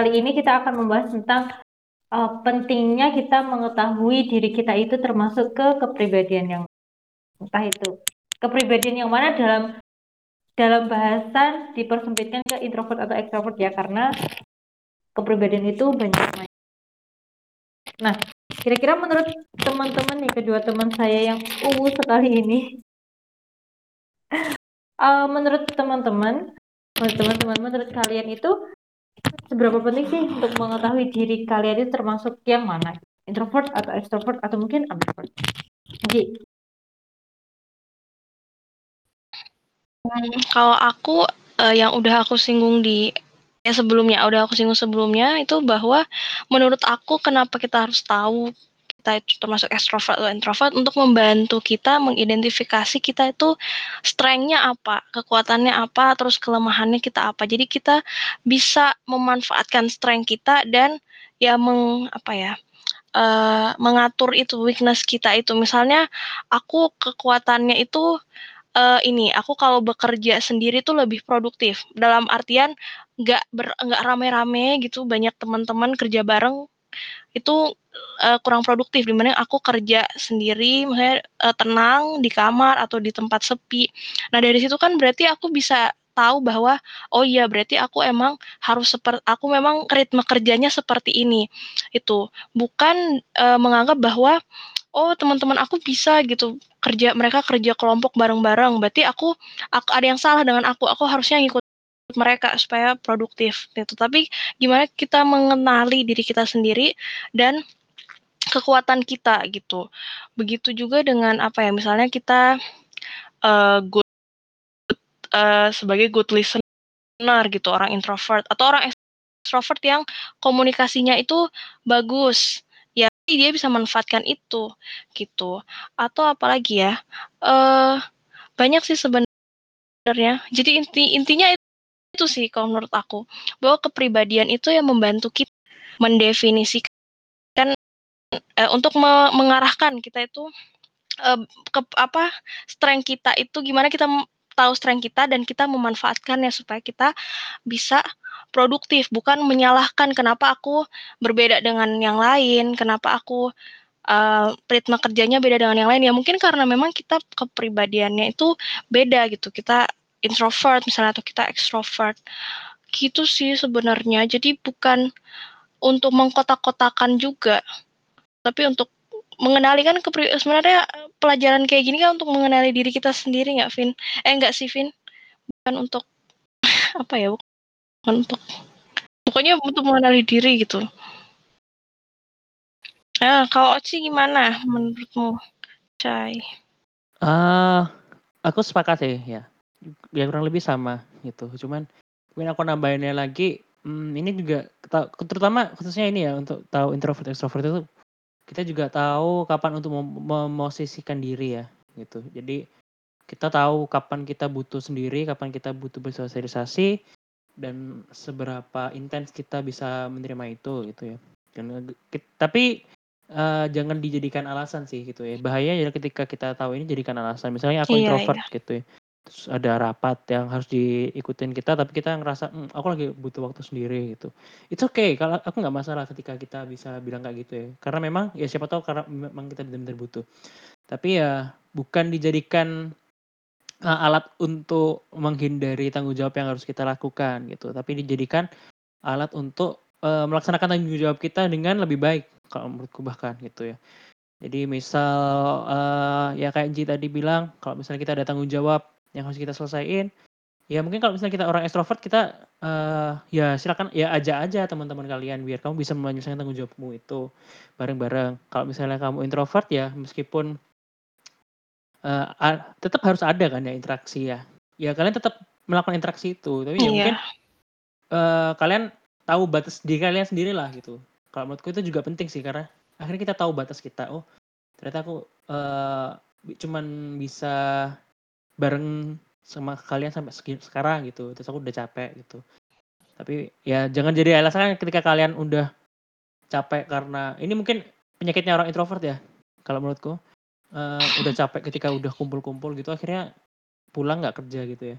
kali ini kita akan membahas tentang uh, pentingnya kita mengetahui diri kita itu termasuk ke kepribadian yang entah itu kepribadian yang mana dalam dalam bahasan dipersempitkan ke introvert atau extrovert ya karena kepribadian itu banyak Nah, kira-kira menurut teman-teman nih kedua teman saya yang ungu sekali ini, uh, menurut teman-teman, menurut teman-teman, menurut kalian itu seberapa penting sih untuk mengetahui diri kalian itu termasuk yang mana? Introvert atau extrovert atau mungkin ambivert? Ji. Hmm, kalau aku uh, yang udah aku singgung di ya sebelumnya udah aku singgung sebelumnya itu bahwa menurut aku kenapa kita harus tahu kita itu termasuk extrovert atau introvert untuk membantu kita mengidentifikasi kita itu strengthnya apa, kekuatannya apa, terus kelemahannya kita apa. Jadi kita bisa memanfaatkan strength kita dan ya meng apa ya uh, mengatur itu weakness kita itu. Misalnya aku kekuatannya itu uh, ini aku kalau bekerja sendiri tuh lebih produktif dalam artian nggak nggak rame-rame gitu banyak teman-teman kerja bareng itu uh, kurang produktif di mana aku kerja sendiri misalnya uh, tenang di kamar atau di tempat sepi. Nah dari situ kan berarti aku bisa tahu bahwa oh iya berarti aku emang harus seperti aku memang ritme kerjanya seperti ini. Itu. Bukan uh, menganggap bahwa oh teman-teman aku bisa gitu kerja mereka kerja kelompok bareng-bareng. Berarti aku aku ada yang salah dengan aku aku harusnya ngikut mereka supaya produktif gitu. Tapi gimana kita mengenali diri kita sendiri dan kekuatan kita gitu. Begitu juga dengan apa ya misalnya kita uh, good uh, sebagai good listener gitu orang introvert atau orang extrovert yang komunikasinya itu bagus dia bisa manfaatkan itu gitu. Atau apalagi ya uh, banyak sih sebenarnya. Jadi inti intinya itu, itu sih kalau menurut aku bahwa kepribadian itu yang membantu kita mendefinisikan uh, untuk me mengarahkan kita itu uh, ke apa strength kita itu gimana kita tahu strength kita dan kita memanfaatkannya supaya kita bisa produktif, bukan menyalahkan kenapa aku berbeda dengan yang lain, kenapa aku uh, ritme kerjanya beda dengan yang lain. Ya mungkin karena memang kita kepribadiannya itu beda gitu. Kita introvert misalnya atau kita extrovert. Gitu sih sebenarnya. Jadi bukan untuk mengkotak-kotakan juga, tapi untuk mengenali kan sebenarnya pelajaran kayak gini kan untuk mengenali diri kita sendiri nggak, Vin? Eh nggak sih, Vin? Bukan untuk apa ya? untuk pokoknya untuk mengenali diri gitu. Nah, kalau Oci gimana menurutmu, Cai? Uh, aku sepakat sih ya. Ya kurang lebih sama gitu. Cuman mungkin aku nambahinnya lagi, hmm, ini juga terutama khususnya ini ya untuk tahu introvert extrovert itu kita juga tahu kapan untuk memosisikan diri ya gitu. Jadi kita tahu kapan kita butuh sendiri, kapan kita butuh bersosialisasi, dan seberapa intens kita bisa menerima itu gitu ya. Dan, tapi uh, jangan dijadikan alasan sih gitu ya. Bahaya ya ketika kita tahu ini jadikan alasan. Misalnya aku iya, introvert iya. gitu ya. Terus ada rapat yang harus diikutin kita tapi kita ngerasa hm, aku lagi butuh waktu sendiri gitu. It's okay kalau aku nggak masalah ketika kita bisa bilang kayak gitu ya. Karena memang ya siapa tahu karena memang kita benar-benar butuh. Tapi ya bukan dijadikan uh, alat untuk menghindari tanggung jawab yang harus kita lakukan gitu, tapi dijadikan alat untuk, uh, melaksanakan tanggung jawab kita dengan lebih baik kalau menurutku bahkan gitu ya. Jadi misal, uh, ya kayak Ji tadi bilang kalau misalnya kita ada tanggung jawab yang harus kita selesaiin, ya mungkin kalau misalnya kita orang ekstrovert kita, uh, ya silakan ya ajak aja teman-teman kalian biar kamu bisa menyelesaikan tanggung jawabmu itu bareng-bareng. Kalau misalnya kamu introvert ya meskipun uh, tetap harus ada kan ya interaksi ya. Ya kalian tetap melakukan interaksi itu, tapi ya iya. mungkin uh, kalian tahu batas diri kalian sendiri lah gitu. Kalau menurutku itu juga penting sih karena akhirnya kita tahu batas kita. Oh ternyata aku uh, cuman bisa bareng sama kalian sampai sekarang gitu. Terus aku udah capek gitu. Tapi ya jangan jadi alasan ketika kalian udah capek karena ini mungkin penyakitnya orang introvert ya kalau menurutku. Uh, udah capek ketika udah kumpul-kumpul gitu akhirnya pulang nggak kerja gitu ya.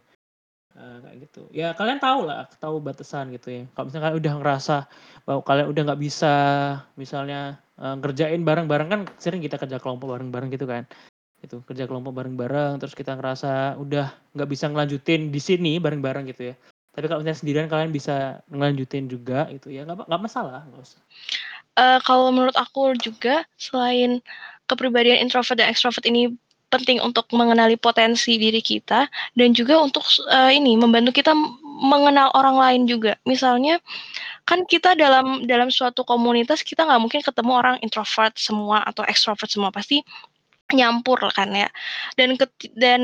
Uh, gitu. Ya kalian tahu lah tahu batasan gitu ya. Kalau misalkan udah ngerasa bahwa kalian udah nggak bisa misalnya uh, ngerjain bareng-bareng kan sering kita kerja kelompok bareng-bareng gitu kan itu kerja kelompok bareng-bareng terus kita ngerasa udah nggak bisa ngelanjutin di sini bareng-bareng gitu ya. Tapi kalau misalnya sendirian kalian bisa ngelanjutin juga itu ya nggak nggak masalah nggak usah. Uh, kalau menurut aku juga selain kepribadian introvert dan extrovert ini penting untuk mengenali potensi diri kita dan juga untuk uh, ini membantu kita mengenal orang lain juga. Misalnya kan kita dalam dalam suatu komunitas kita nggak mungkin ketemu orang introvert semua atau extrovert semua. Pasti nyampur kan ya. Dan dan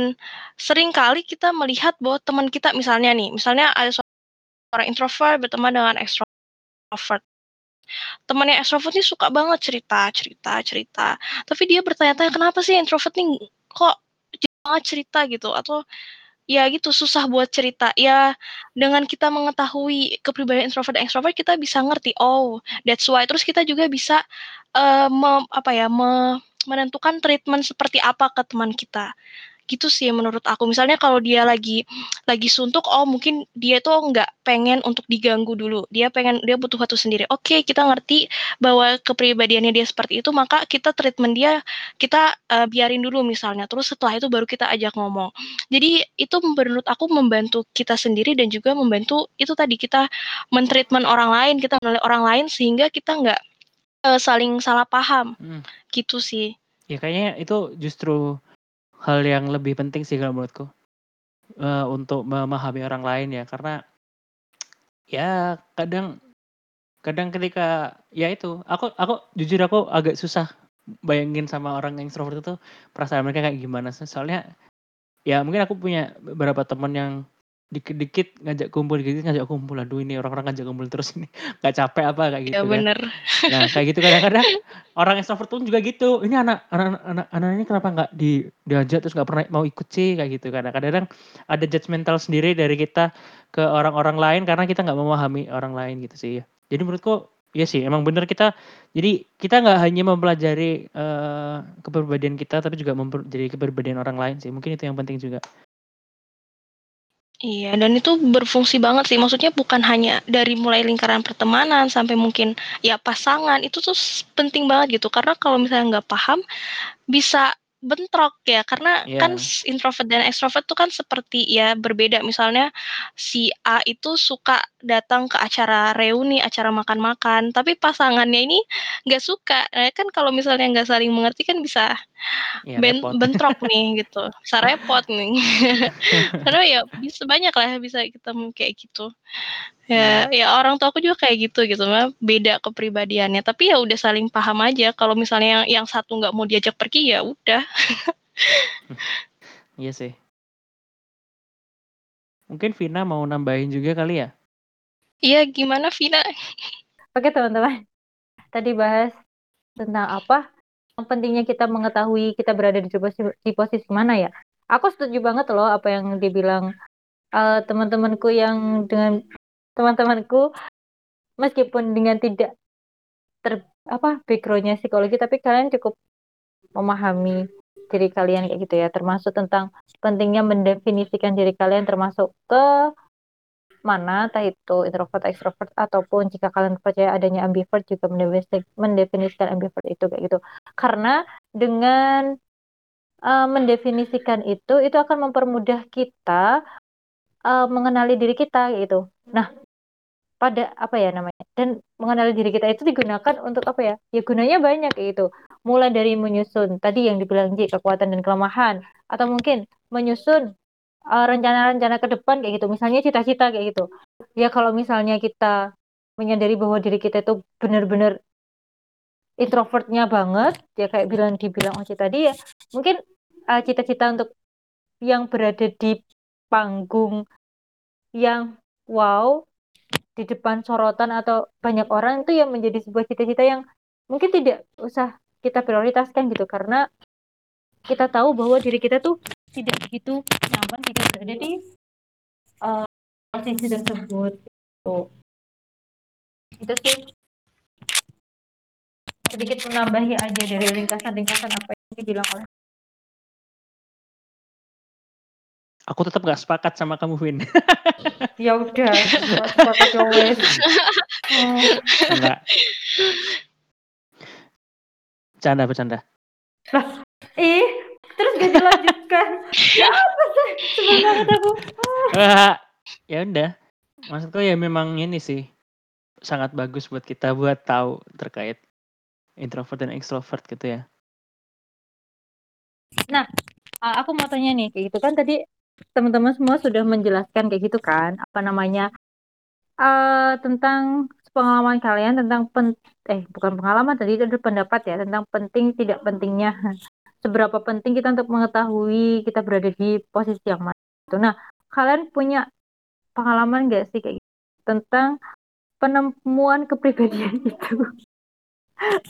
sering kali kita melihat bahwa teman kita misalnya nih, misalnya ada seorang introvert berteman dengan extrovert. Temannya extrovert nih suka banget cerita, cerita, cerita. Tapi dia bertanya-tanya kenapa sih introvert nih kok banget cerita gitu atau ya gitu susah buat cerita ya dengan kita mengetahui kepribadian introvert dan extrovert kita bisa ngerti oh that's why terus kita juga bisa uh, me, apa ya me, menentukan treatment seperti apa ke teman kita. Gitu sih menurut aku. Misalnya kalau dia lagi lagi suntuk oh mungkin dia tuh nggak pengen untuk diganggu dulu. Dia pengen dia butuh waktu sendiri. Oke okay, kita ngerti bahwa kepribadiannya dia seperti itu maka kita treatment dia kita uh, biarin dulu misalnya. Terus setelah itu baru kita ajak ngomong. Jadi itu menurut aku membantu kita sendiri dan juga membantu itu tadi kita mentreatment orang lain kita menilai orang lain sehingga kita nggak uh, saling salah paham. Hmm. gitu sih. Ya kayaknya itu justru hal yang lebih penting sih kalau menurutku. Uh, untuk memahami orang lain ya karena ya kadang kadang ketika ya itu aku aku jujur aku agak susah bayangin sama orang yang extrovert itu perasaan mereka kayak gimana soalnya ya mungkin aku punya beberapa teman yang dikit-dikit ngajak kumpul, dikit-dikit ngajak kumpul. Aduh ini orang-orang ngajak kumpul terus ini nggak capek apa kayak gitu ya, kan. bener. Nah kayak gitu kadang-kadang orang extrovert pun juga gitu. Ini anak anak anak anak ini kenapa nggak di diajak terus nggak pernah mau ikut sih kayak gitu. Karena kadang-kadang ada judgmental sendiri dari kita ke orang-orang lain karena kita nggak memahami orang lain gitu sih ya. Jadi menurutku Iya sih, emang bener kita. Jadi kita nggak hanya mempelajari uh, kepribadian kita, tapi juga mempelajari kepribadian orang lain sih. Mungkin itu yang penting juga. Iya, dan itu berfungsi banget sih. Maksudnya bukan hanya dari mulai lingkaran pertemanan sampai mungkin ya pasangan, itu tuh penting banget gitu. Karena kalau misalnya nggak paham, bisa bentrok ya. Karena yeah. kan introvert dan extrovert tuh kan seperti ya berbeda. Misalnya si A itu suka datang ke acara reuni, acara makan-makan, tapi pasangannya ini nggak suka. Nah, kan kalau misalnya nggak saling mengerti kan bisa ya, ben bentrok nih gitu, bisa repot nih. Karena ya bisa banyak lah bisa kita kayak gitu. Ya, ya orang tua aku juga kayak gitu gitu. Mah beda kepribadiannya. Tapi ya udah saling paham aja. Kalau misalnya yang, yang satu nggak mau diajak pergi ya udah. Iya sih. Mungkin Vina mau nambahin juga kali ya? Iya gimana Vina? Oke teman-teman. Tadi bahas tentang apa pentingnya kita mengetahui kita berada di posisi, di posisi mana ya. Aku setuju banget loh apa yang dibilang uh, teman-temanku yang dengan teman-temanku meskipun dengan tidak ter apa backgroundnya psikologi tapi kalian cukup memahami diri kalian kayak gitu ya. Termasuk tentang pentingnya mendefinisikan diri kalian termasuk ke mana entah itu introvert extrovert ataupun jika kalian percaya adanya ambivert juga mendefinisikan ambivert itu kayak gitu. Karena dengan uh, mendefinisikan itu itu akan mempermudah kita uh, mengenali diri kita gitu. Nah pada apa ya namanya dan mengenali diri kita itu digunakan untuk apa ya? Ya gunanya banyak itu mulai dari menyusun tadi yang dibilang J kekuatan dan kelemahan atau mungkin menyusun uh, rencana-rencana ke depan kayak gitu. Misalnya cita-cita kayak gitu. Ya kalau misalnya kita menyadari bahwa diri kita itu benar-benar introvertnya banget ya kayak bilang dibilang Oci tadi ya mungkin uh, cita-cita untuk yang berada di panggung yang wow di depan sorotan atau banyak orang itu yang menjadi sebuah cita-cita yang mungkin tidak usah kita prioritaskan gitu. Karena kita tahu bahwa diri kita tuh tidak begitu nyaman jika berada di uh, posisi tersebut gitu. itu sih sedikit menambahi aja dari ringkasan-ringkasan apa yang dibilang oleh Aku tetap nggak sepakat sama kamu, Vin. Ya udah, sepakat ya wes. Oh, Enggak. Bercanda, bercanda. ih, terus gak dilanjutkan. Ya apa sih? Banget aku. Ah, ya udah. Maksudku ya memang ini sih sangat bagus buat kita buat tahu terkait introvert dan extrovert gitu ya. Ah, aku mau tanya nih, kayak gitu kan tadi teman-teman semua sudah menjelaskan kayak gitu kan, apa namanya, eh tentang pengalaman kalian tentang pen, eh bukan pengalaman tadi itu ada pendapat ya tentang penting tidak pentingnya seberapa penting kita untuk mengetahui kita berada di posisi yang mana. Gitu. Nah, kalian punya pengalaman nggak sih kayak gitu, tentang penemuan kepribadian itu?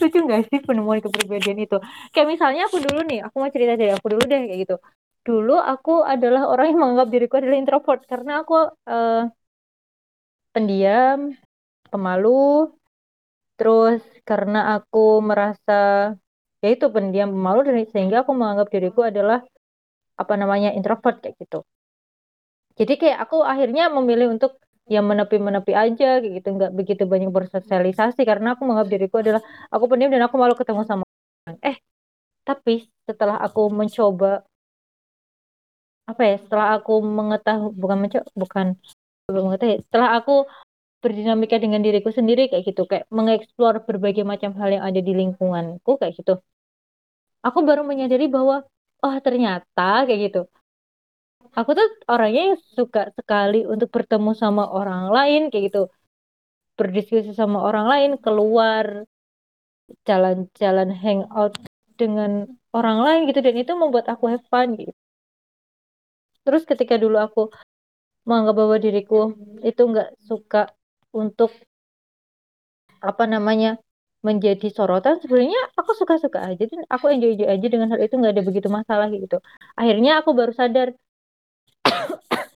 Lucu nggak sih penemuan kepribadian itu? Kayak misalnya aku dulu nih, aku mau cerita dari aku dulu deh kayak gitu. Dulu aku adalah orang yang menganggap diriku adalah introvert karena aku eh, pendiam, pemalu, terus karena aku merasa ya itu pendiam, pemalu dan sehingga aku menganggap diriku adalah apa namanya introvert kayak gitu. Jadi kayak aku akhirnya memilih untuk ya menepi-menepi aja kayak gitu, nggak begitu banyak bersosialisasi karena aku menganggap diriku adalah aku pendiam dan aku malu ketemu sama orang. Eh, tapi setelah aku mencoba apa ya, setelah aku mengetahui bukan mencoba bukan mengetahui, setelah aku berdinamika dengan diriku sendiri kayak gitu, kayak mengeksplor berbagai macam hal yang ada di lingkunganku kayak gitu. Aku baru menyadari bahwa oh ternyata kayak gitu. Aku tuh orangnya yang suka sekali untuk bertemu sama orang lain kayak gitu. Berdiskusi sama orang lain, keluar, jalan-jalan hangout dengan orang lain gitu dan itu membuat aku have fun gitu. Terus ketika dulu aku menganggap bahwa diriku itu nggak suka untuk apa namanya menjadi sorotan sebenarnya aku suka-suka aja. Dan aku enjoy-enjoy aja dengan hal itu nggak ada begitu masalah gitu. Akhirnya aku baru sadar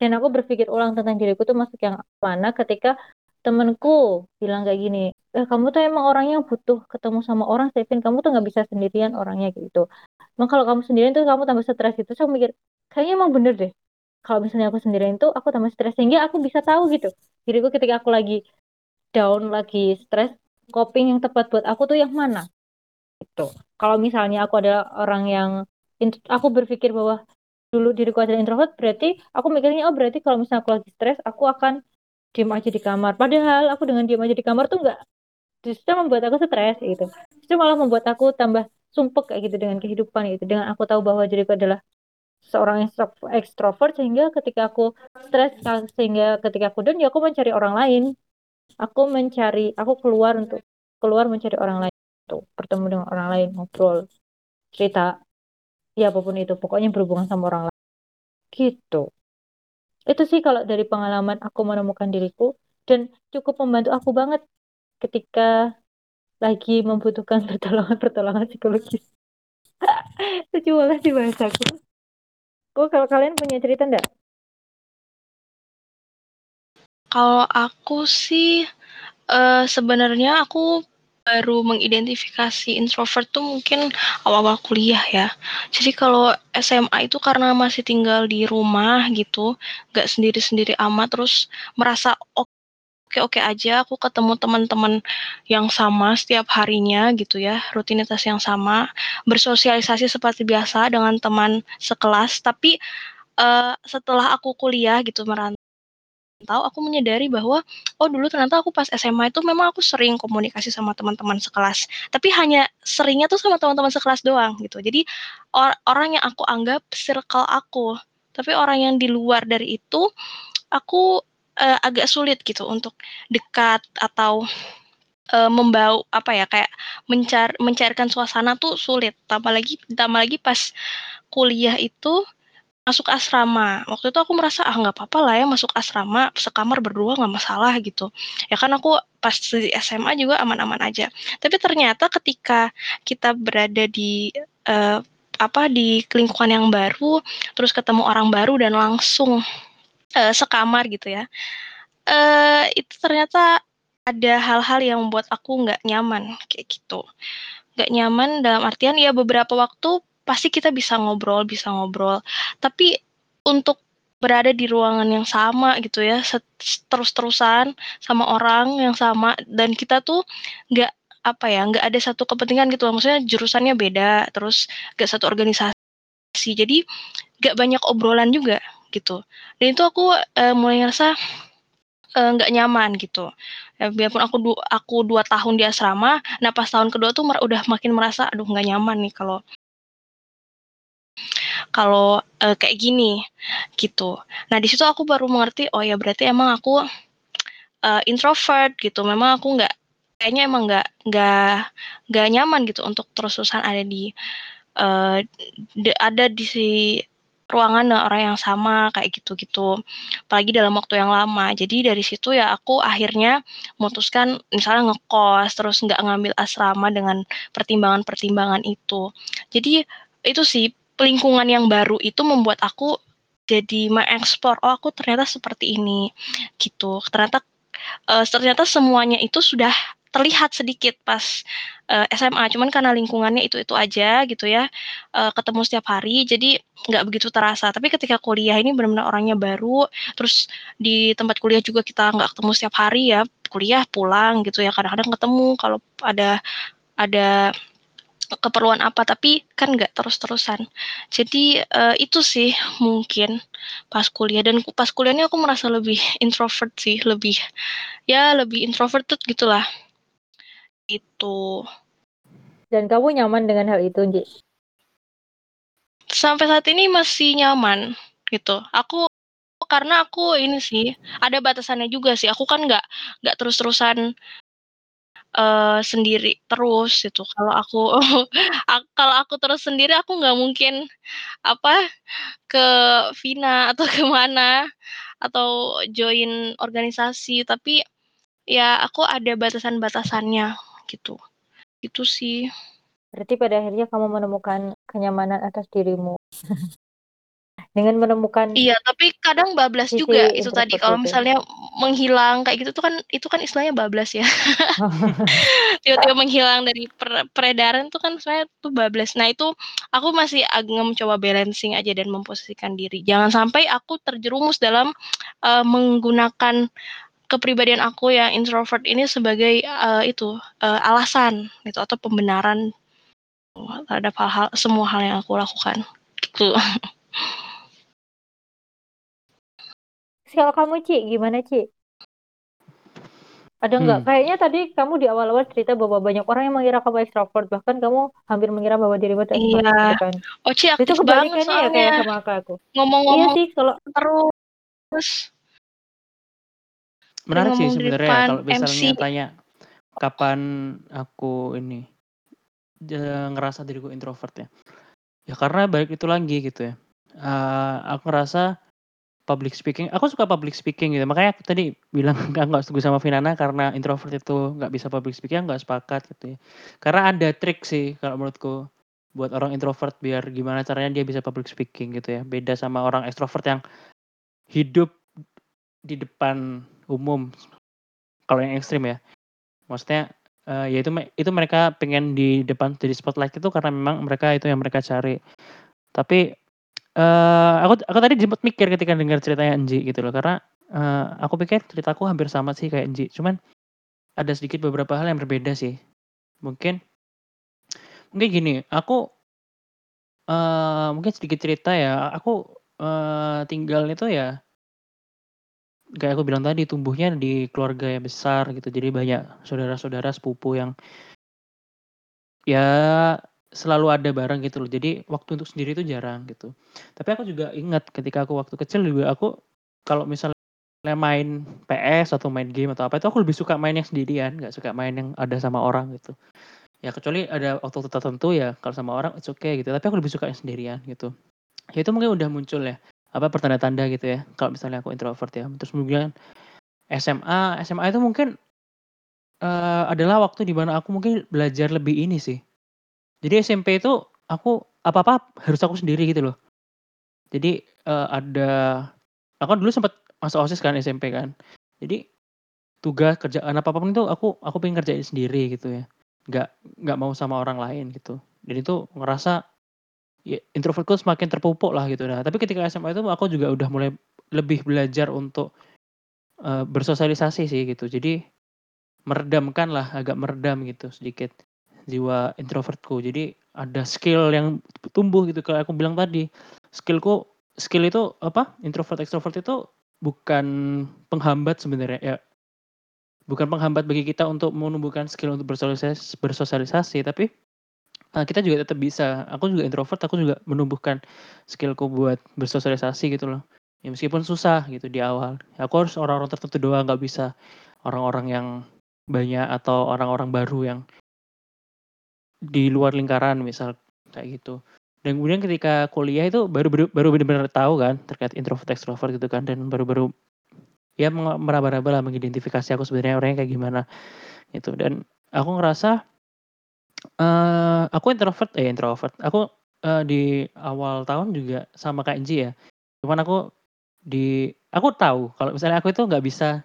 dan aku berpikir ulang tentang diriku tuh masuk yang mana ketika temenku bilang kayak gini eh kamu tuh emang orangnya yang butuh ketemu sama orang Stephen kamu tuh nggak bisa sendirian orangnya gitu. Emang kalau kamu sendirian tuh kamu tambah stres gitu. Aku mikir kayaknya emang bener deh kalau misalnya aku sendirian tuh aku tambah stres. Sehingga aku bisa tahu gitu diriku ketika aku lagi down lagi stres coping yang tepat buat aku tuh yang mana? Gitu. Kalau misalnya aku adalah orang yang aku berpikir bahwa dulu diriku adalah introvert berarti aku mikirnya oh berarti kalau misalnya aku lagi stres aku akan diem aja di kamar. Padahal aku dengan diem aja di kamar tuh nggak justru membuat aku stres gitu. Justru malah membuat aku tambah sumpek kayak gitu dengan kehidupan gitu. Dengan aku tahu bahwa diriku adalah seorang ekstro- ekstrovert sehingga ketika aku stres sehingga ketika aku down ya aku mencari orang lain. Aku mencari aku keluar untuk keluar mencari orang lain tuh bertemu dengan orang lain ngobrol cerita ya apa pun itu. Pokoknya berhubungan sama orang lain. Gitu. Itu sih kalau dari pengalaman aku menemukan diriku dan cukup membantu aku banget ketika lagi membutuhkan pertolongan-pertolongan psikologis. Lucu banget sih bahasaku kok kalau kalian punya cerita enggak Kalau aku sih eh, sebenarnya aku baru mengidentifikasi introvert tuh mungkin awal-awal kuliah ya. Jadi kalau SMA itu karena masih tinggal di rumah gitu, nggak sendiri-sendiri amat, terus merasa oke-oke aja, aku ketemu teman-teman yang sama setiap harinya gitu ya, rutinitas yang sama, bersosialisasi seperti biasa dengan teman sekelas, tapi eh, setelah aku kuliah gitu merantau aku menyadari bahwa oh dulu ternyata aku pas SMA itu memang aku sering komunikasi sama teman-teman sekelas. Tapi hanya seringnya tuh sama teman-teman sekelas doang gitu. Jadi or orang yang aku anggap circle aku. Tapi orang yang di luar dari itu aku uh, agak sulit gitu untuk dekat atau uh, membau apa ya kayak mencar mencairkan suasana tuh sulit tambah lagi tambah lagi pas kuliah itu masuk asrama. Waktu itu aku merasa, ah nggak apa-apa lah ya masuk asrama, sekamar berdua nggak masalah gitu. Ya kan aku pas di SMA juga aman-aman aja. Tapi ternyata ketika kita berada di uh, apa di lingkungan yang baru, terus ketemu orang baru dan langsung uh, sekamar gitu ya, uh, itu ternyata ada hal-hal yang membuat aku nggak nyaman kayak gitu. Nggak nyaman dalam artian ya beberapa waktu pasti kita bisa ngobrol, bisa ngobrol. Tapi untuk berada di ruangan yang sama gitu ya, terus-terusan sama orang yang sama dan kita tuh nggak apa ya, nggak ada satu kepentingan gitu maksudnya jurusannya beda, terus nggak satu organisasi, jadi nggak banyak obrolan juga gitu. Dan itu aku, uh, mulai ngerasa, uh, nggak nyaman gitu. Ya biarpun aku du aku 2 tahun di asrama, nah pas tahun kedua tuh udah makin merasa, "Aduh nggak nyaman nih kalau" kalau, uh, kayak gini, gitu. Nah di situ aku baru mengerti, oh ya berarti emang aku, uh, introvert gitu, memang aku nggak kayaknya emang nggak nggak nggak nyaman gitu untuk terus-terusan ada di, uh, ada di si ruangan dengan orang yang sama kayak gitu-gitu, apalagi dalam waktu yang lama. Jadi dari situ ya aku akhirnya memutuskan misalnya ngekos, terus nggak ngambil asrama dengan pertimbangan-pertimbangan itu. Jadi itu sih, lingkungan yang baru itu membuat aku jadi mengeksplor, "Oh aku ternyata seperti ini," gitu. Ternyata, uh, ternyata semuanya itu sudah terlihat sedikit pas, uh, SMA, cuman karena lingkungannya itu-itu aja gitu ya, uh, ketemu setiap hari jadi nggak begitu terasa. Tapi ketika kuliah ini benar-benar orangnya baru, terus di tempat kuliah juga kita nggak ketemu setiap hari ya, kuliah pulang gitu ya, kadang-kadang ketemu kalau ada ada keperluan apa, tapi kan nggak terus-terusan. Jadi, uh, itu sih mungkin pas kuliah dan pas kuliah ini aku merasa lebih introvert sih, lebih ya lebih introverted gitulah. Itu. Dan kamu nyaman dengan hal itu, Nji? Sampai saat ini masih nyaman, gitu. Aku karena aku ini sih, ada batasannya juga sih, aku kan nggak nggak terus-terusan, uh, sendiri terus gitu. Kalau aku kalau aku terus sendiri aku nggak mungkin, apa, ke Vina atau ke mana, atau join organisasi, tapi ya aku ada batasan-batasannya gitu. Itu sih. Berarti pada akhirnya kamu menemukan kenyamanan atas dirimu. Dengan menemukan Iya, tapi kadang bablas juga itu tadi kalau misalnya menghilang kayak gitu tuh kan itu kan istilahnya bablas ya. Tiba-tiba menghilang dari per peredaran tuh kan sebenarnya tuh bablas. Nah itu aku masih agak mencoba balancing aja dan memposisikan diri. Jangan sampai aku terjerumus dalam, uh, menggunakan kepribadian aku yang introvert ini sebagai, uh, itu, uh, alasan gitu atau pembenaran terhadap hal-hal semua hal yang aku lakukan, gitu. Kalau kamu, Ci, gimana, Ci? Ada nggak? Hmm. Kayaknya tadi kamu di awal-awal cerita bahwa banyak orang yang mengira kamu ekstrovert, bahkan kamu hampir mengira bahwa dirimu itu ekstrovert Iya. gitu kan. Oh, Ci Itu aktif banget kebalikannya ya kayak soalnya. sama aku. Iya Ngomong-ngomong sih kalau terus. Menarik sih ngomong di sebenarnya depan kalau misalnya MC. tanya, kapan aku ini, ngerasa diriku introvert ya. Ya karena balik itu lagi gitu ya, eee, aku ngerasa public speaking aku suka public speaking gitu, makanya aku tadi bilang nggak nggak setuju sama Vinana karena introvert itu nggak bisa public speaking, nggak sepakat gitu ya. Karena ada trik sih kalau menurutku, buat orang introvert biar gimana caranya dia bisa public speaking gitu ya, beda sama orang ekstrovert yang hidup di depan umum. Kalau yang ekstrim ya. Maksudnya, eee, ya itu itu mereka pengen di depan jadi spotlight itu karena memang mereka itu yang mereka cari. Tapi, eee, aku aku tadi sempet mikir ketika dengar ceritanya Enji gitu loh, karena, eee, aku pikir ceritaku hampir sama sih kayak Enji, cuman ada sedikit beberapa hal yang berbeda sih. Mungkin mungkin gini, aku eee, mungkin sedikit cerita ya, aku, eee, tinggal itu ya kayak aku bilang tadi, tumbuhnya di keluarga yang besar gitu, jadi banyak saudara-saudara, sepupu yang ya selalu ada bareng gitu loh, jadi waktu untuk sendiri itu jarang gitu. Tapi aku juga ingat ketika aku waktu kecil juga aku kalau misalnya main PS atau main game atau apa itu aku lebih suka main yang sendirian, nggak suka main yang ada sama orang gitu. Ya kecuali ada waktu tertentu ya kalau sama orang it's okay gitu, tapi aku lebih suka yang sendirian gitu. Ya itu mungkin udah muncul ya, apa, pertanda-tanda gitu ya, kalau misalnya aku introvert ya. Terus kemudian SMA, SMA itu mungkin, eee, adalah waktu di mana aku mungkin belajar lebih ini sih. Jadi SMP itu aku apa-apa harus aku sendiri gitu loh. Jadi, eee, ada aku dulu sempet masuk OSIS kan SMP kan. Jadi tugas, kerjaan apa pun itu aku aku pengen ngerjain sendiri gitu ya. Nggak nggak mau sama orang lain gitu. Dan itu ngerasa ya introvertku semakin terpupuk lah gitu. Nah, tapi ketika SMA itu aku juga udah mulai lebih belajar untuk uh, bersosialisasi sih gitu. Jadi meredamkan lah, agak meredam gitu sedikit jiwa introvertku. Jadi ada skill yang tumbuh gitu kayak aku bilang tadi. Skillku skill itu apa? Introvert extrovert itu bukan penghambat sebenarnya ya. Bukan penghambat bagi kita untuk menumbuhkan skill untuk bersosialisasi, bersosialisasi tapi uh, kita juga tetap bisa. Aku juga introvert, aku juga menumbuhkan skillku buat bersosialisasi gitu loh. Ya meskipun susah gitu di awal. Aku harus orang-orang tertentu doang, nggak bisa orang-orang yang banyak atau orang-orang baru yang di luar lingkaran misal kayak gitu. Dan kemudian ketika kuliah itu baru baru, baru benar-benar tahu kan terkait introvert extrovert gitu kan dan baru-baru ya meraba-raba lah mengidentifikasi aku sebenarnya orangnya kayak gimana gitu dan aku ngerasa uh, aku introvert eh introvert. Aku uh, di awal tahun juga sama kayak Inji ya. Cuman aku di aku tahu kalau misalnya aku itu nggak bisa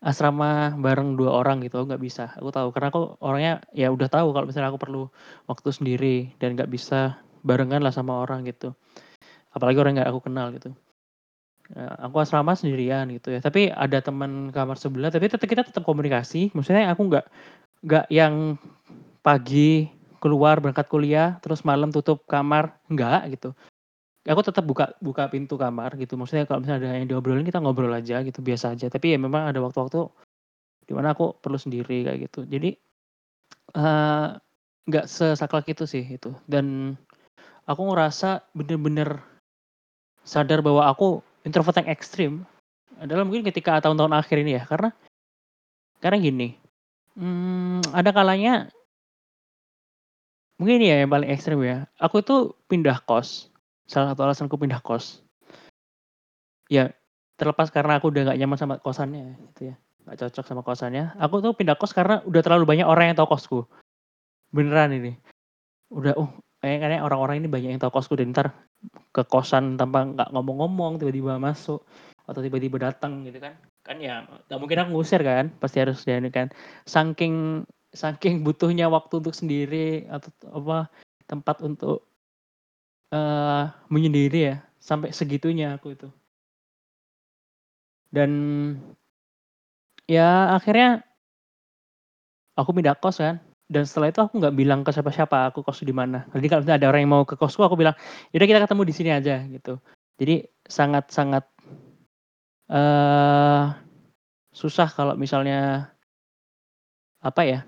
asrama bareng dua orang gitu nggak bisa. Aku tahu karena aku orangnya ya udah tahu kalau misalnya aku perlu waktu sendiri dan nggak bisa barengan lah sama orang gitu. Apalagi orang nggak aku kenal gitu. Ya, aku asrama sendirian gitu ya. Tapi ada teman kamar sebelah, tapi tetap kita tetap komunikasi. Maksudnya aku nggak nggak yang pagi keluar berangkat kuliah, terus malam tutup kamar, nggak gitu. Aku tetap buka buka pintu kamar gitu. Maksudnya kalau misalnya ada yang diobrolin kita ngobrol aja gitu, biasa aja. Tapi ya memang ada waktu-waktu di mana aku perlu sendiri kayak gitu. Jadi uh, nggak sesaklek itu sih itu. Dan aku ngerasa bener-bener sadar bahwa aku introvert yang ekstrim adalah mungkin ketika tahun-tahun akhir ini ya karena karena gini hmm, ada kalanya mungkin ya yang paling ekstrim ya. Aku itu pindah kos. Salah satu alasanku pindah kos. Ya terlepas karena aku udah gak nyaman sama kosannya gitu ya. Gak cocok sama kosannya. Aku tuh pindah kos karena udah terlalu banyak orang yang tahu kosku. Beneran ini. Udah oh kayaknya orang-orang ini banyak yang tahu kosku dan ntar ke kosan tanpa nggak ngomong-ngomong tiba-tiba masuk atau tiba-tiba datang gitu kan. Kan ya nggak mungkin aku ngusir kan. Pasti harus dia kan saking saking butuhnya waktu untuk sendiri atau apa tempat untuk uh, menyendiri ya sampai segitunya aku itu dan ya akhirnya aku pindah kos kan dan setelah itu aku nggak bilang ke siapa-siapa aku kos di mana. Jadi kalau ada orang yang mau ke kosku aku bilang, "Yaudah kita ketemu di sini aja." gitu. Jadi sangat-sangat uh, susah kalau misalnya apa ya?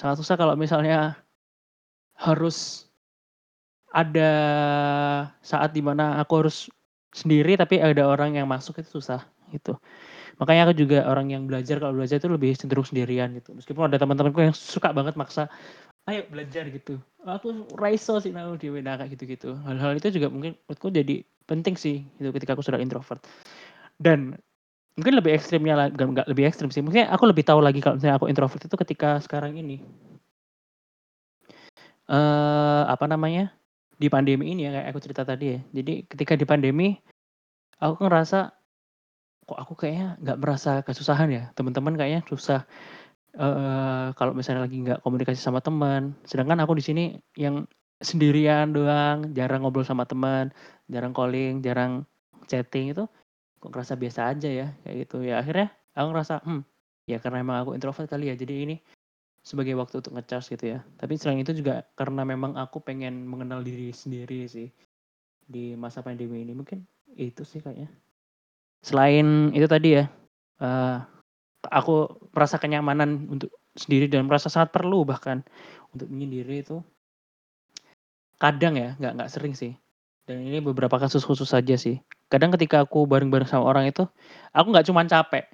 Sangat susah kalau misalnya harus ada saat di mana aku harus sendiri tapi ada orang yang masuk itu susah gitu. Makanya aku juga orang yang belajar kalau belajar itu lebih cenderung sendirian gitu. Meskipun ada teman-temanku yang suka banget maksa, ayo belajar gitu. Aku raiso sih nah di kayak gitu-gitu. Hal-hal itu juga mungkin menurutku jadi penting sih gitu ketika aku sudah introvert. Dan mungkin lebih ekstrimnya lah, enggak lebih ekstrim sih. Mungkin aku lebih tahu lagi kalau misalnya aku introvert itu ketika sekarang ini. Eh uh, apa namanya? Di pandemi ini ya kayak aku cerita tadi ya. Jadi ketika di pandemi aku ngerasa kok aku kayaknya nggak merasa kesusahan ya teman-teman kayaknya susah uh, kalau misalnya lagi nggak komunikasi sama teman sedangkan aku di sini yang sendirian doang jarang ngobrol sama teman jarang calling jarang chatting itu kok ngerasa biasa aja ya kayak gitu ya akhirnya aku ngerasa hmm ya karena emang aku introvert kali ya jadi ini sebagai waktu untuk ngecharge gitu ya tapi selain itu juga karena memang aku pengen mengenal diri sendiri sih di masa pandemi ini mungkin itu sih kayaknya Selain itu tadi ya, uh, aku merasa kenyamanan untuk sendiri dan merasa sangat perlu bahkan untuk menyendiri itu kadang ya, nggak nggak sering sih. Dan ini beberapa kasus khusus saja sih. Kadang ketika aku bareng-bareng sama orang itu, aku nggak cuma capek,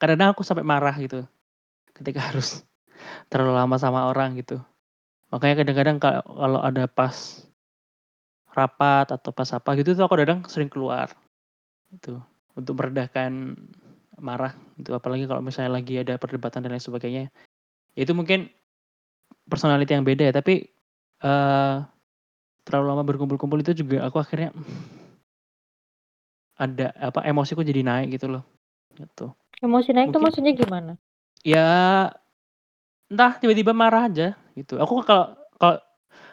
kadang-kadang aku sampai marah gitu, ketika harus terlalu lama sama orang gitu. Makanya kadang-kadang kalau ada pas rapat atau pas apa gitu tuh aku kadang sering keluar, itu untuk meredahkan marah itu apalagi kalau misalnya lagi ada perdebatan dan lain sebagainya ya itu mungkin personality yang beda ya. Tapi uh, terlalu lama berkumpul-kumpul itu juga aku akhirnya ada apa emosiku jadi naik gitu loh gitu emosi naik tuh maksudnya gimana ya entah tiba-tiba marah aja gitu. Aku kalau kalau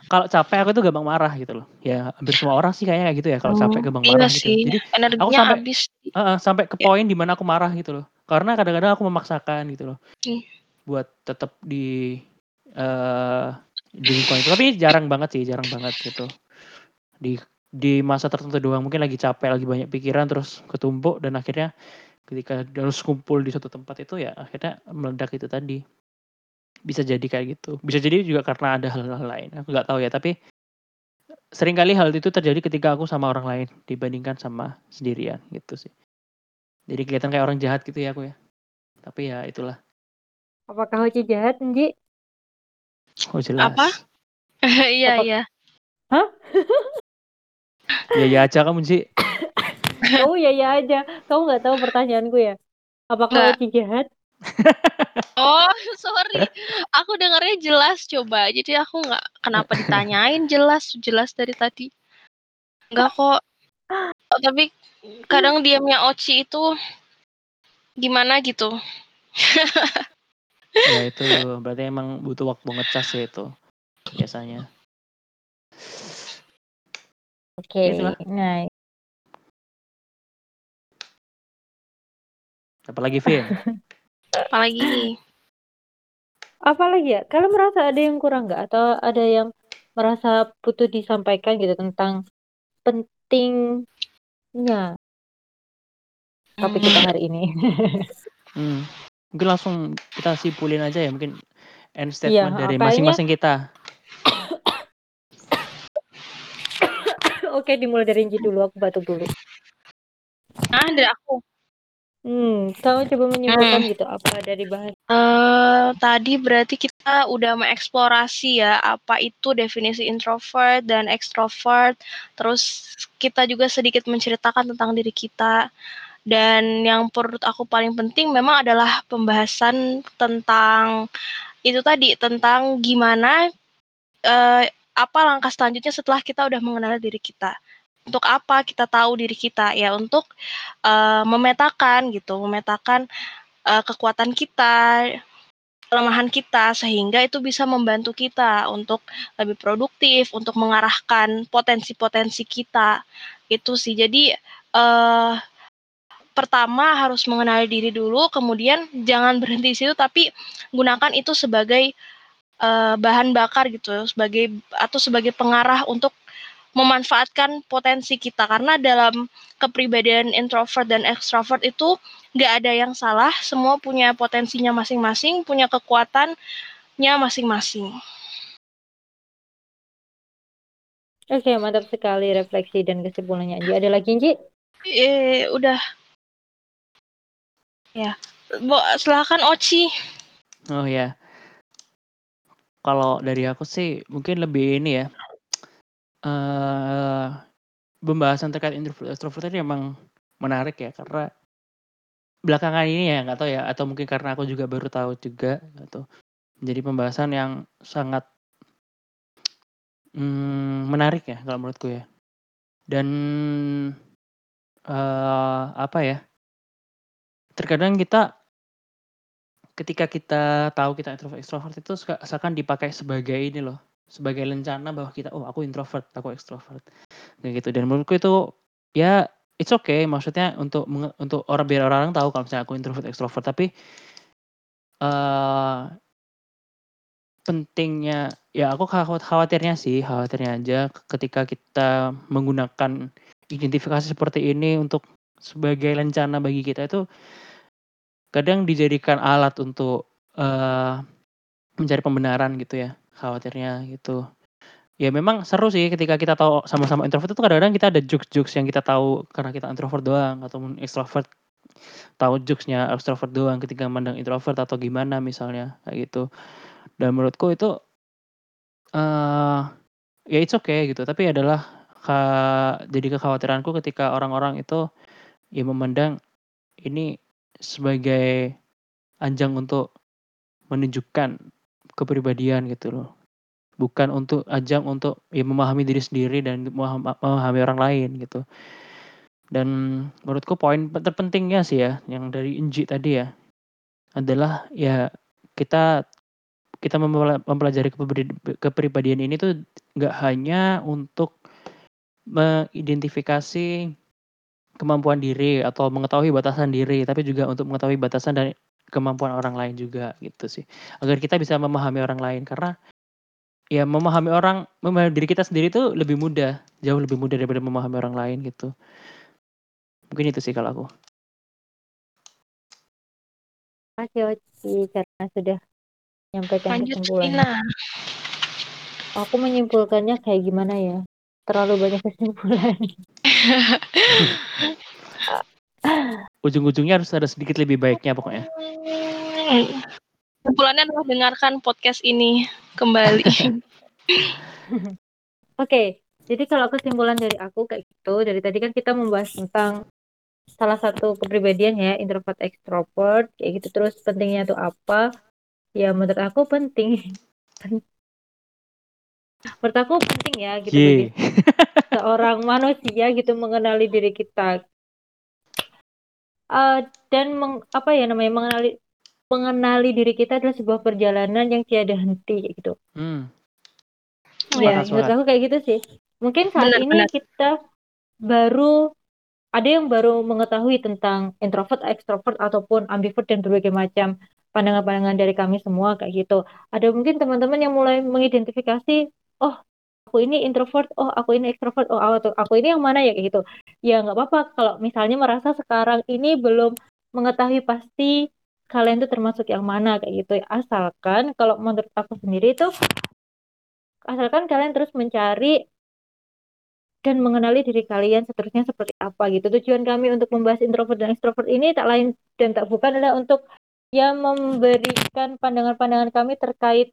kalau capek aku tuh gampang marah gitu loh. Ya hampir semua orang sih kayaknya kayak gitu ya kalau capek Oh, gampang iya marah gitu. sih, Jadi aku energinya sampai habis. heeh, sampai ke Ya. poin di mana aku marah gitu loh. Karena kadang-kadang aku memaksakan gitu loh. Ih. Buat tetap di eee, di lingkungan itu. Tapi jarang banget sih, jarang banget gitu. Di di masa tertentu doang, mungkin lagi capek, lagi banyak pikiran terus ketumpuk dan akhirnya ketika harus kumpul di suatu tempat itu ya akhirnya meledak itu tadi. Bisa jadi kayak gitu. Bisa jadi juga karena ada hal-hal lain, aku nggak tahu ya, tapi sering kali hal itu terjadi ketika aku sama orang lain dibandingkan sama sendirian gitu sih. Jadi kelihatan kayak orang jahat gitu ya aku ya. Tapi ya itulah. Apakah Hoci jahat, Nji? Oh jelas. Apa? Iya, iya. Hah? Ya ya aja kamu Ji. Kamu ya ya aja. Kamu nggak tahu pertanyaanku ya? Apakah Nggak. Hoci jahat? Oh, sorry. Aku dengarnya jelas coba. Jadi aku nggak kenapa ditanyain jelas jelas dari tadi. Enggak kok. Oh, tapi kadang diamnya Oci itu gimana gitu. Ya itu berarti emang butuh waktu ngecas ya itu biasanya. Oke, Ya, itulah. nah Apalagi Vin? Apalagi apa lagi ya? Kalian merasa ada yang kurang nggak? Atau ada yang merasa butuh disampaikan gitu tentang pentingnya topik kita Hmm, hari ini? Hmm. Mungkin langsung kita simpulin aja ya mungkin end Iya, statement dari kayaknya- masing-masing kita. Oke, dimulai dari Nji dulu. Aku batuk dulu. ah dari aku. Hmm, kamu coba menyimpulkan gitu apa dari bahas Eh tadi berarti kita udah mengeksplorasi ya apa itu definisi introvert dan extrovert. Terus kita juga sedikit menceritakan tentang diri kita. Dan yang menurut aku paling penting memang adalah pembahasan tentang itu tadi tentang gimana eh, apa langkah selanjutnya setelah kita udah mengenal diri kita. Untuk apa kita tahu diri kita ya untuk eh, memetakan gitu, memetakan eh, kekuatan kita, kelemahan kita sehingga itu bisa membantu kita untuk lebih produktif, untuk mengarahkan potensi-potensi kita. Itu sih. Jadi eh pertama harus mengenali diri dulu, kemudian jangan berhenti di situ tapi gunakan itu sebagai eh, bahan bakar gitu, sebagai atau sebagai pengarah untuk memanfaatkan potensi kita karena dalam kepribadian introvert dan extrovert itu nggak ada yang salah, semua punya potensinya masing-masing, punya kekuatannya masing-masing. Oke, mantap sekali refleksi dan kesimpulannya Nji. Ada lagi Nji? Eh, udah. Ya. Bo, silakan Oci. Oh ya. Kalau dari aku sih mungkin lebih ini ya. eh pembahasan terkait introvert extrovert ini emang menarik ya karena belakangan ini ya nggak tahu ya atau mungkin karena aku juga baru tahu juga atau menjadi pembahasan yang sangat mm, menarik ya kalau menurutku ya dan eh apa ya terkadang kita ketika kita tahu kita introvert extrovert itu seakan dipakai sebagai ini loh sebagai lencana bahwa kita oh aku introvert aku extrovert. Kayak gitu. Dan menurutku itu ya it's okay. Maksudnya untuk untuk orang biar orang tahu kalau misalnya aku introvert extrovert. Tapi eh pentingnya ya aku khawat- khawatirnya sih khawatirnya aja ketika kita menggunakan identifikasi seperti ini untuk sebagai lencana bagi kita itu kadang dijadikan alat untuk eh mencari pembenaran gitu ya khawatirnya gitu. Ya memang seru sih ketika kita tahu sama-sama introvert itu kadang-kadang kita ada jokes-jokes yang kita tahu karena kita introvert doang ataupun extrovert tahu jokesnya extrovert doang ketika mandang introvert atau gimana misalnya kayak gitu. Dan menurutku itu eh ya it's okay gitu. Tapi adalah ka- jadi kekhawatiranku ketika orang-orang itu ya memandang ini sebagai ajang untuk menunjukkan kepribadian gitu loh. Bukan untuk ajang untuk ya memahami diri sendiri dan memaham- memahami orang lain gitu. Dan menurutku poin terpentingnya sih ya yang dari Inji tadi ya adalah ya kita kita mempelajari kepribadian ini tuh nggak hanya untuk mengidentifikasi kemampuan diri atau mengetahui batasan diri, tapi juga untuk mengetahui batasan dan kemampuan orang lain juga gitu sih. Agar kita bisa memahami orang lain karena ya memahami orang, memahami diri kita sendiri itu lebih mudah, jauh lebih mudah daripada memahami orang lain gitu. Mungkin itu sih kalau aku. Terima kasih Oci karena sudah menyampaikan Lanjut kesimpulan. Aku menyimpulkannya kayak gimana ya? Terlalu banyak kesimpulan. Ujung-ujungnya harus ada sedikit lebih baiknya pokoknya. Kesimpulannya adalah dengarkan podcast ini kembali. Oke, jadi kalau kesimpulan dari aku kayak gitu, dari tadi kan kita membahas tentang salah satu kepribadian ya, introvert extrovert kayak gitu terus pentingnya tuh apa? Ya menurut aku penting. Menurut aku penting ya gitu bagi Ye. seorang manusia gitu mengenali diri kita. Eh, dan meng- apa ya namanya mengenali mengenali diri kita adalah sebuah perjalanan yang tiada henti gitu. Hmm. Ya, Sepakat, menurut aku kayak gitu sih. Mungkin saat Benar, ini benar. kita baru ada yang baru mengetahui tentang introvert, extrovert ataupun ambivert dan berbagai macam pandangan-pandangan dari kami semua kayak gitu. Ada mungkin teman-teman yang mulai mengidentifikasi, oh aku ini introvert, oh aku ini extrovert, oh aku, aku ini yang mana ya kayak gitu. Ya nggak apa-apa kalau misalnya merasa sekarang ini belum mengetahui pasti kalian itu termasuk yang mana kayak gitu. Asalkan kalau menurut aku sendiri itu asalkan kalian terus mencari dan mengenali diri kalian seterusnya seperti apa gitu. Tujuan kami untuk membahas introvert dan extrovert ini tak lain dan tak bukan adalah untuk ya memberikan pandangan-pandangan kami terkait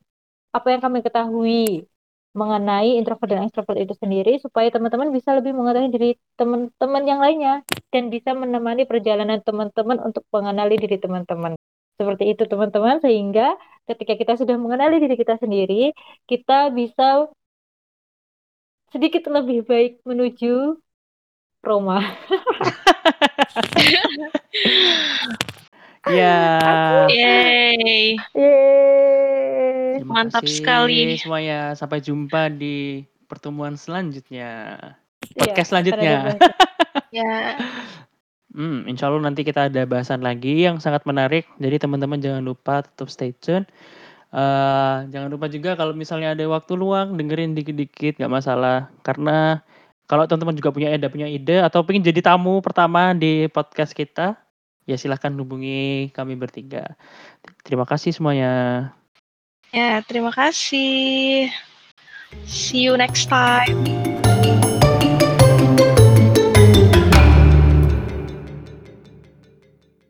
apa yang kami ketahui mengenai introvert dan extrovert itu sendiri supaya teman-teman bisa lebih mengetahui diri teman-teman yang lainnya dan bisa menemani perjalanan teman-teman untuk mengenali diri teman-teman. Seperti itu teman-teman sehingga ketika kita sudah mengenali diri kita sendiri, kita bisa sedikit lebih baik menuju Roma. Ya. Yeay. Yeay. Mantap kasih sekali. semuanya. Sampai jumpa di pertemuan selanjutnya. Iya, Podcast ada selanjutnya. Ya. Hmm, insya Allah nanti kita ada bahasan lagi yang sangat menarik. Jadi teman-teman jangan lupa tetap stay tune. Eh, jangan lupa juga kalau misalnya ada waktu luang dengerin dikit-dikit nggak masalah. Karena kalau teman-teman juga punya ide, punya ide atau pengen jadi tamu pertama di podcast kita, ya silahkan hubungi kami bertiga. Terima kasih semuanya. Ya, terima kasih. See you next time.